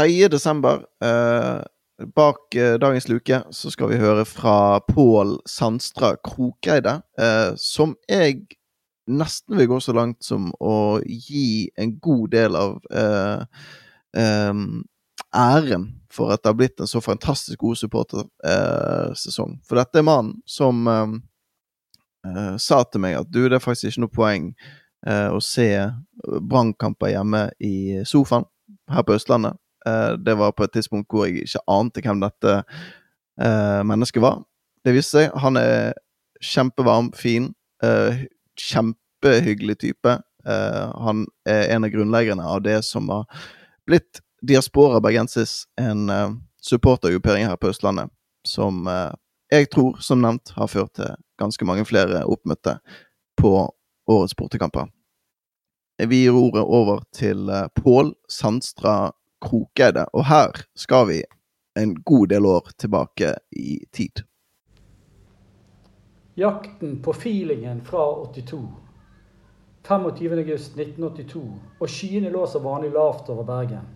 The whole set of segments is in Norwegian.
3. desember, eh, bak eh, dagens luke, så skal vi høre fra Pål Sandstra Krokeide, eh, som jeg nesten vil gå så langt som å gi en god del av eh, eh, æren for at det har blitt en så fantastisk god supportersesong. for dette er mannen som sa til meg at du, det er faktisk ikke noe poeng å se brannkamper hjemme i sofaen her på Østlandet. Eh, det var på et tidspunkt hvor jeg ikke ante hvem dette eh, mennesket var. Det viste seg. Han er kjempevarm, fin, eh, kjempehyggelig type. han er en av grunnleggerne av det som har blitt Diaspora Bergensis, en supportergruppering her på Østlandet, som jeg tror, som nevnt, har ført til ganske mange flere oppmøtte på årets bortekamper. Vi gir ordet over til Pål Sandstra Krokeide, og her skal vi en god del år tilbake i tid. Jakten på feelingen fra 82. 25.8.1982, og skyene lå som vanlig lavt over Bergen.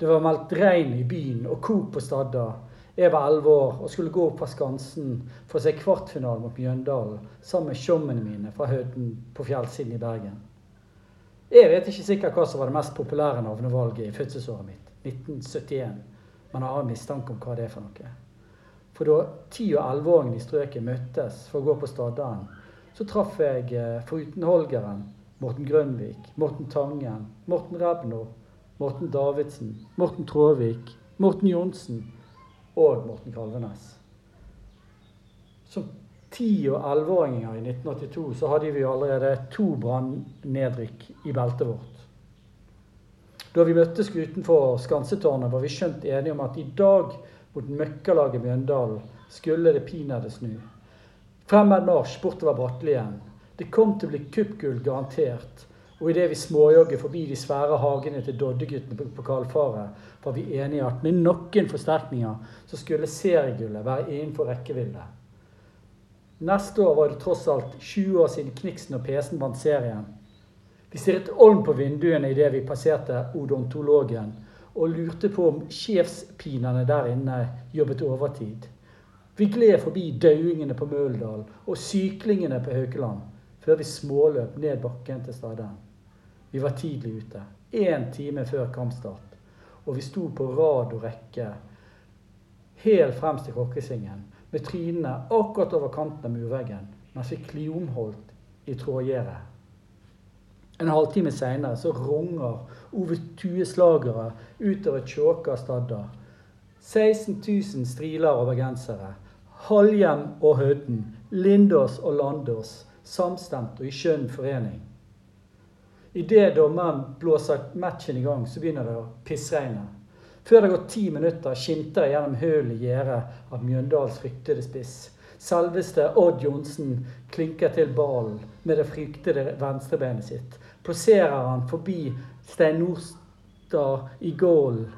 Det var meldt regn i byen og kok på Stadda. Jeg var elleve år og skulle gå opp fra Skansen for å se kvartfinalen mot Mjøndalen sammen med tjommene mine fra høyden på fjellsiden i Bergen. Jeg vet ikke sikkert hva som var det mest populære navnevalget i fødselsåret mitt. 1971. Man har mistanke om hva det er for noe. For da 10- og 11-åringene i strøket møttes for å gå på Stadalen, så traff jeg eh, foruten Holgeren Morten Grønvik, Morten Tangen, Morten Rebno, Morten Davidsen, Morten Tråvik, Morten Johnsen og Morten Kalvenes. Som 10- og 11-åringer i 1982 så hadde vi allerede to brannnedrykk i beltet vårt. Da vi møttes utenfor Skansetårnet, var vi skjønt enige om at i dag mot møkkalaget Mjøndalen skulle det pinadø snu. Fremmed marsj bortover igjen. Det kom til å bli kuppgull, garantert. Og idet vi småjogget forbi de svære hagene til Doddeguttene på, pokalfaret, var vi enige at med noen forsterkninger så skulle seriegullet være innenfor rekkevidde. Neste år var det tross alt 20 år siden Kniksen og PC-en vant serien. Vi stirret olm på vinduene idet vi passerte odontologen, og lurte på om sjefspinene der inne jobbet overtid. Vi gled forbi dauingene på Møldal og syklingene på Haukeland, før vi småløp ned bakken til Stadheim. Vi var tidlig ute, én time før kampstart, og vi sto på rad og rekke helt fremst i krokkesingen med trynene akkurat over kanten av murveggen, mens vi kliomholdt i trådgjerdet. En halvtime seinere så runger Ove Tue-slagere utover Tjåka stadda. 16 000 striler og bergensere. Halhjem og Hødden, Lindås og Landås, samstemt og i skjønn forening. Idet dommeren blåser matchen i gang, så begynner det å pissregne. Før det går ti minutter, skimter jeg gjennom hølet i gjerdet av Mjøndals fryktede spiss. Selveste Odd Johnsen klinker til ballen med det fryktede venstrebenet sitt plasserer han forbi Stein Nordstad i gålen.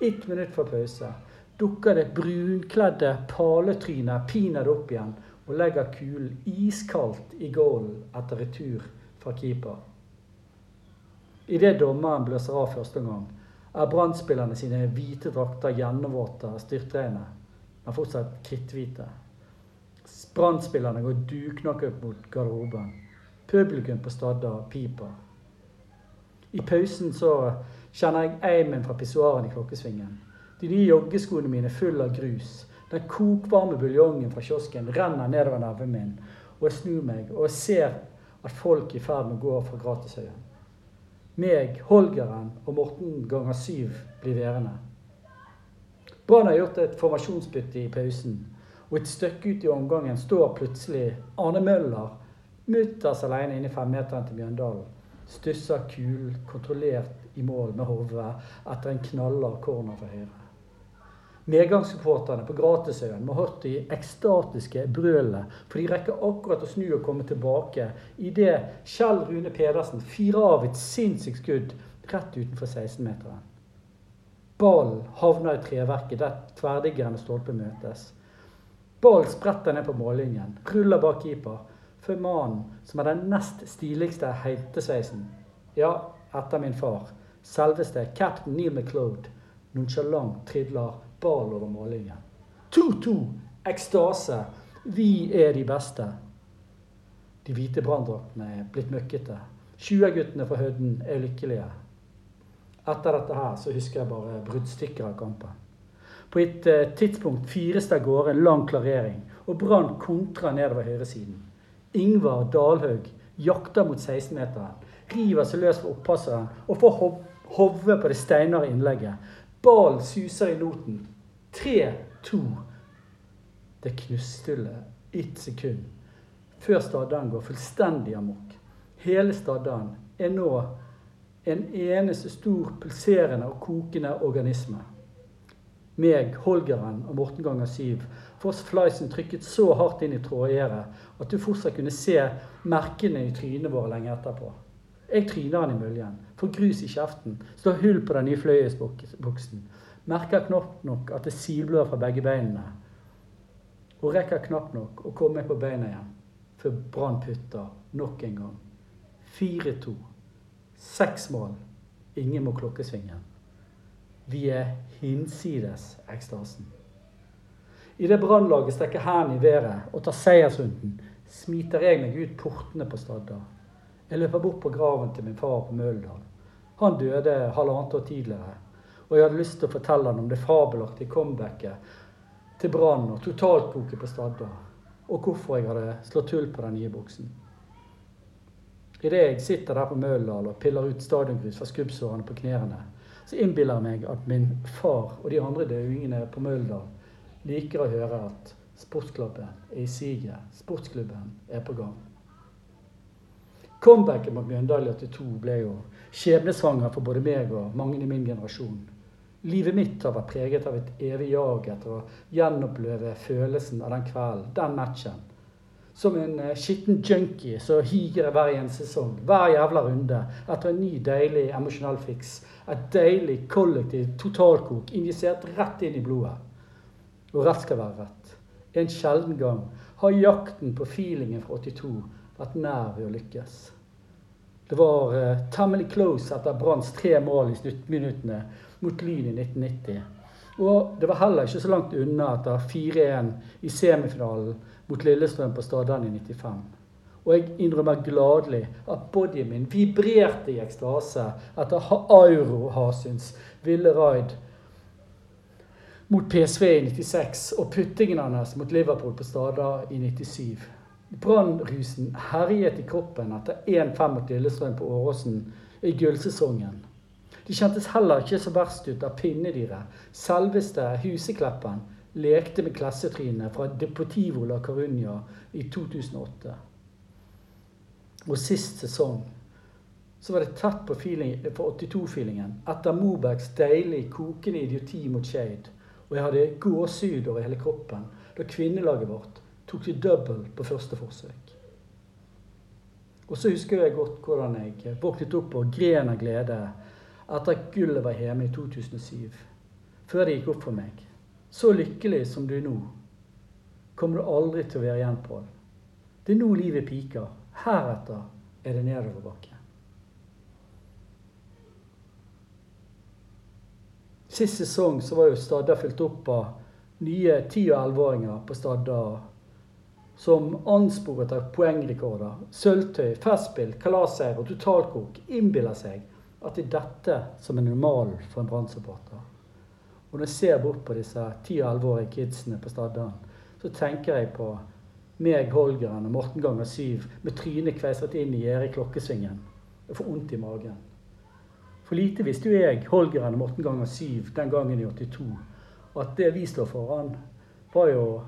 Ett minutt før pause dukker det brunkledde paletrynet pinadø opp igjen og legger kulen iskaldt i gålen etter retur fra keeper. Idet dommeren blåser av første gang, er brann sine hvite drakter gjennomvåte av styrtregnet, men fortsatt kritthvite. Brann-spillerne går duknakket mot garderoben. Publikum på Stadda piper. I pausen så kjenner jeg eimen fra pissoaren i klokkesvingen. De nye joggeskoene mine er fulle av grus. Den kokvarme buljongen fra kiosken renner nedover nerven min. Og jeg snur meg og jeg ser at folk er i ferd med å gå fra Gratishaugen. Meg, Holgeren og Morten ganger syv blir værende. Brann har gjort et formasjonsbytte i pausen. Og et stykke ut i omgangen står plutselig Arne Møller Mutters alene inne i femmeteren til Mjøndalen. Stusser kul, kontrollert i mål med hodet etter en knallhard corner fra høyre. Medgangssupporterne på Gratishaugen må hørt de ekstatiske brølene, for de rekker akkurat å snu og komme tilbake idet Kjell Rune Pedersen firer av et sinnssykt skudd rett utenfor 16-meteren. Ballen havner i treverket der tverrliggeren og stolpen møtes. Ballen spretter ned på mållinjen, ruller bak keeper for mannen som er den nest stiligste heitesveisen. Ja, etter min far. Selveste cap'n Neil McLeod Nonsjalant tridler ball over mållinjen. 2-2. Ekstase. Vi er de beste. De hvite branndraktene er blitt møkkete. 20-guttene fra Hødden er lykkelige. Etter dette her så husker jeg bare bruddstykker av kampen. På et eh, tidspunkt fyres det av gårde en lang klarering, og Brann kontrer nedover høyresiden. Ingvar Dalhaug jakter mot 16-meteren, river seg løs fra opppasseren og får hovet på det steinere innlegget. Ballen suser i noten. 3-2. Det knustuller ett sekund før Staddalen går fullstendig amok. Hele Staddalen er nå en eneste stor pulserende og kokende organisme. Meg, Holgeren og Morten ganger syv får fleisen trykket så hardt inn i trådgjerdet at du fortsatt kunne se merkene i trynene våre lenge etterpå. Jeg tryner han i møljen, får grus i kjeften, slår hull på den nye fløyelsbuksen, merker knapt nok at det silblør fra begge beinene, og rekker knapt nok å komme meg på beina igjen før Brann putter nok en gang. 4-2. Seks mål. Ingen må klokkesvingen. Vi er hinsides ekstasen. Idet Brannlaget strekker hendene i været og tar seiersrunden, smiter jeg meg ut portene på Stadda. Jeg løper bort på graven til min far på Møldal. Han døde halvannet år tidligere, og jeg hadde lyst til å fortelle han om det fabelaktige comebacket til Brann og totaltkoket på Stadda og hvorfor jeg hadde slått hull på den nye buksen. Idet jeg sitter der på Møldal og piller ut stadiongrus fra skrubbsårene på knærne, så innbiller jeg meg at min far og de andre døingene på Møldal liker å høre at sportsklubben er i siget, sportsklubben er på gang. Comebacket mot Mjøndalen i 82 ble jo skjebnesvanger for både meg og mange i min generasjon. Livet mitt har vært preget av et evig jag etter å gjenoppleve følelsen av den kvelden, den matchen. Som en uh, skitten junkie så higer hver eneste sesong, hver jævla runde, etter en ny, deilig emosjonell fiks. Et deilig, kollektivt totalkok injisert rett inn i blodet. Og rett skal være rett. En sjelden gang har jakten på feelingen fra 82 vært nær ved å lykkes. Det var uh, temmelig close etter Branns tre mål i sluttminuttene mot Lyn i 1990. Og det var heller ikke så langt unna etter 4-1 i semifinalen mot Lillestrøm på Stadland i 95. Og jeg innrømmer gladelig at bodyen min vibrerte i ekstase etter Auro Hasuns ville raid mot PSV i 96 og puttingen hans mot Liverpool på Stada i 97. Brannrusen herjet i kroppen etter 1-5 mot Lillestrøm på Åråsen i gullsesongen. De kjentes heller ikke så verst ut av pinnedyret. Selveste Husekleppen lekte med klassetrynene fra Deportivo la Caruña i 2008. Og sist sesong så var det tett på, på 82-feelingen etter Mobergs deilig kokende idioti mot Shade. Og jeg hadde gåsehud over hele kroppen da kvinnelaget vårt tok til double på første forsøk. Og så husker jeg godt hvordan jeg våknet opp og gren av glede etter at gullet var hjemme i 2007. Før det gikk opp for meg. Så lykkelig som du er nå, kommer du aldri til å være igjen, Pål. Det er nå livet piker. Heretter er det nedoverbakke. Sist sesong så var jo Stadda fylt opp av nye 10- og 11-åringer på Stadda som ansporet av poengrekorder, sølvtøy, festspill, kalasseier og totalkok, innbiller seg at det er dette som er normalen for en brann Og når jeg ser bort på disse 10-11-årige kidsene på Staddan, så tenker jeg på meg, Holgeren og Morten ganger syv med trynet kveisret inn i gjerdet i klokkesvingen. Jeg får vondt i magen. For lite visste jo jeg, Holgeren og Morten ganger syv den gangen i 82, at det vi står foran, var jo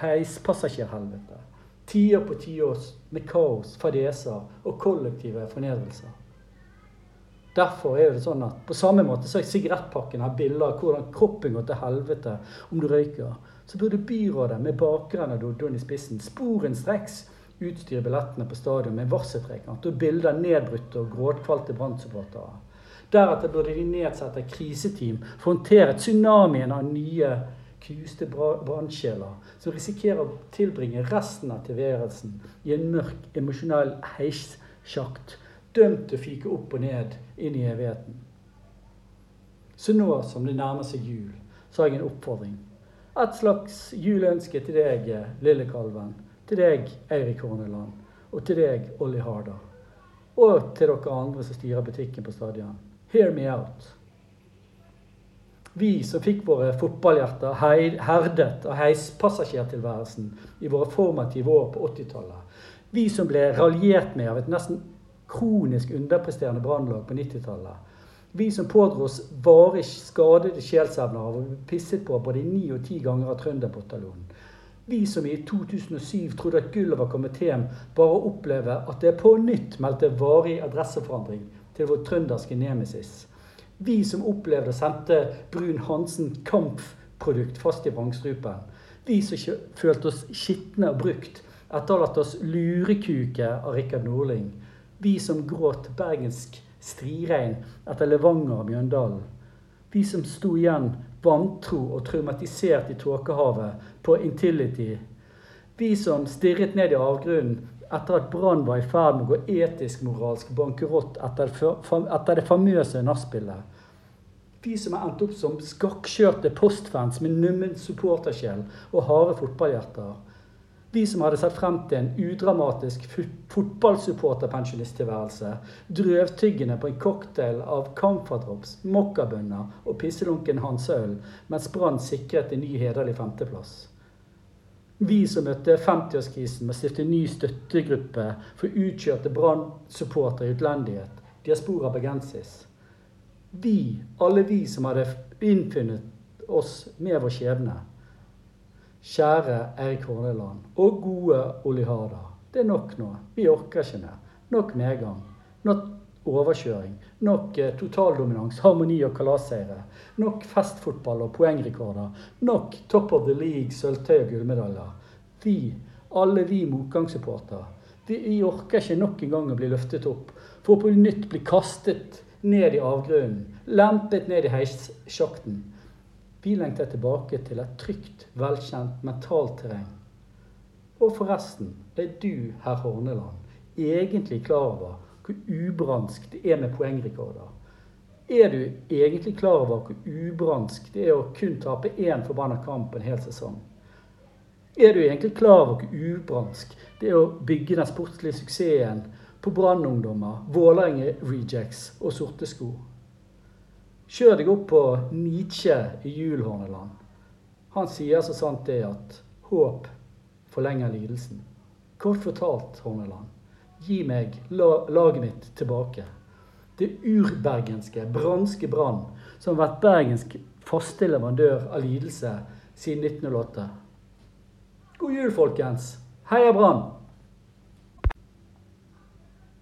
heispassasjerhelvete. Tiår på tiår med kaos, fadeser og kollektive fornedrelser. Derfor er det sånn at på samme måte så er sigarettpakken har bilder av hvordan kroppen går til helvete om du røyker, så burde byrådet med bakeren av Dodon i spissen sporenstreks utstyre billettene på stadion med varseltrekant og bilder av nedbrutte og gråtkvalte brannsupportere. Deretter burde de nedsette et kriseteam for å håndtere tsunamien av nye knuste brannsjeler som risikerer å tilbringe resten av tilværelsen i en mørk, emosjonell heissjakt dømt til å fyke opp og ned inn i evigheten. Så nå som det nærmer seg jul, så har jeg en oppfordring. Et slags juleønske til deg, lille kalven. Til deg, Eirik Horneland. Og til deg, Olli Harder. Og til dere andre som styrer butikken på stadion. Hear me out. Vi som fikk våre fotballhjerter herdet av heispassasjertilværelsen i våre formative år på 80-tallet. Vi som ble raljert med av et nesten kronisk underpresterende brannlag på 90-tallet. Vi som pådro oss varig skadede sjelsevner av å bli pisset på både ni og ti ganger av Trønderbataljonen. Vi som i 2007 trodde at gullet var kommet hjem, bare oppleve at det på nytt meldte varig adresseforandring til vår trønderske nemesis. Vi som opplevde å sendte Brun-Hansen kampprodukt fast i vrangstrupen. Vi som følte oss skitne og brukt etter å ha latt oss lurekuke av Rikard Norling. Vi som gråt bergensk striregn etter Levanger og Mjøndalen. Vi som sto igjen vantro og traumatisert i tåkehavet på Intility. Vi som stirret ned i avgrunnen etter at Brann var i ferd med å gå etisk-moralsk bankerott etter, det famøse nachspielet. Vi som har endt opp som skakkjørte postfans med nummen supportersjel og harde fotballhjerter. Vi som hadde sett frem til en udramatisk fotballsupporterpensjonisttilværelse, drøvtyggende på en cocktail av camferdrops, mokkabønner og pisselunken Hansøl, mens Brann sikret en ny hederlig femteplass. Vi som møtte 50-årskrisen med å stifte ny støttegruppe for utkjørte Brann-supportere i utlendighet, Diaspora Bergensis. Vi, alle vi som hadde innfunnet oss med vår skjebne. Kjære Eirik Horneland og gode Olli Harda. Det er nok nå. Vi orker ikke mer. Nok medgang. Nok overkjøring. Nok eh, totaldominans, harmoni og kalasseire. Nok festfotball og poengrekorder. Nok top of the league, sølvtøy og gullmedaljer. Vi, alle vi motgangssupporter, vi, vi orker ikke nok en gang å bli løftet opp. For på nytt bli kastet ned i avgrunnen. Lempet ned i heissjakten. Vi lengter tilbake til et trygt, velkjent mentalt terreng. Og forresten er du, herr Horneland, egentlig klar over hvor ubransk det er med poengrekorder? Er du egentlig klar over hvor ubransk det er å kun tape én forbanna kamp en hel sesong? Er du egentlig klar over hvor ubransk det er å bygge den sportslige suksessen på Brannungdommer, Vålerenga-rejects og sorte sko? Kjør deg opp på Nietzsche i Julhorneland. Han sier så sant det at håp forlenger lidelsen. Kort fortalt, Horneland, gi meg laget mitt tilbake. Det urbergenske, branske Brann, som har vært bergensk faste leverandør av lidelse siden 1908. God jul, folkens. Heia Brann!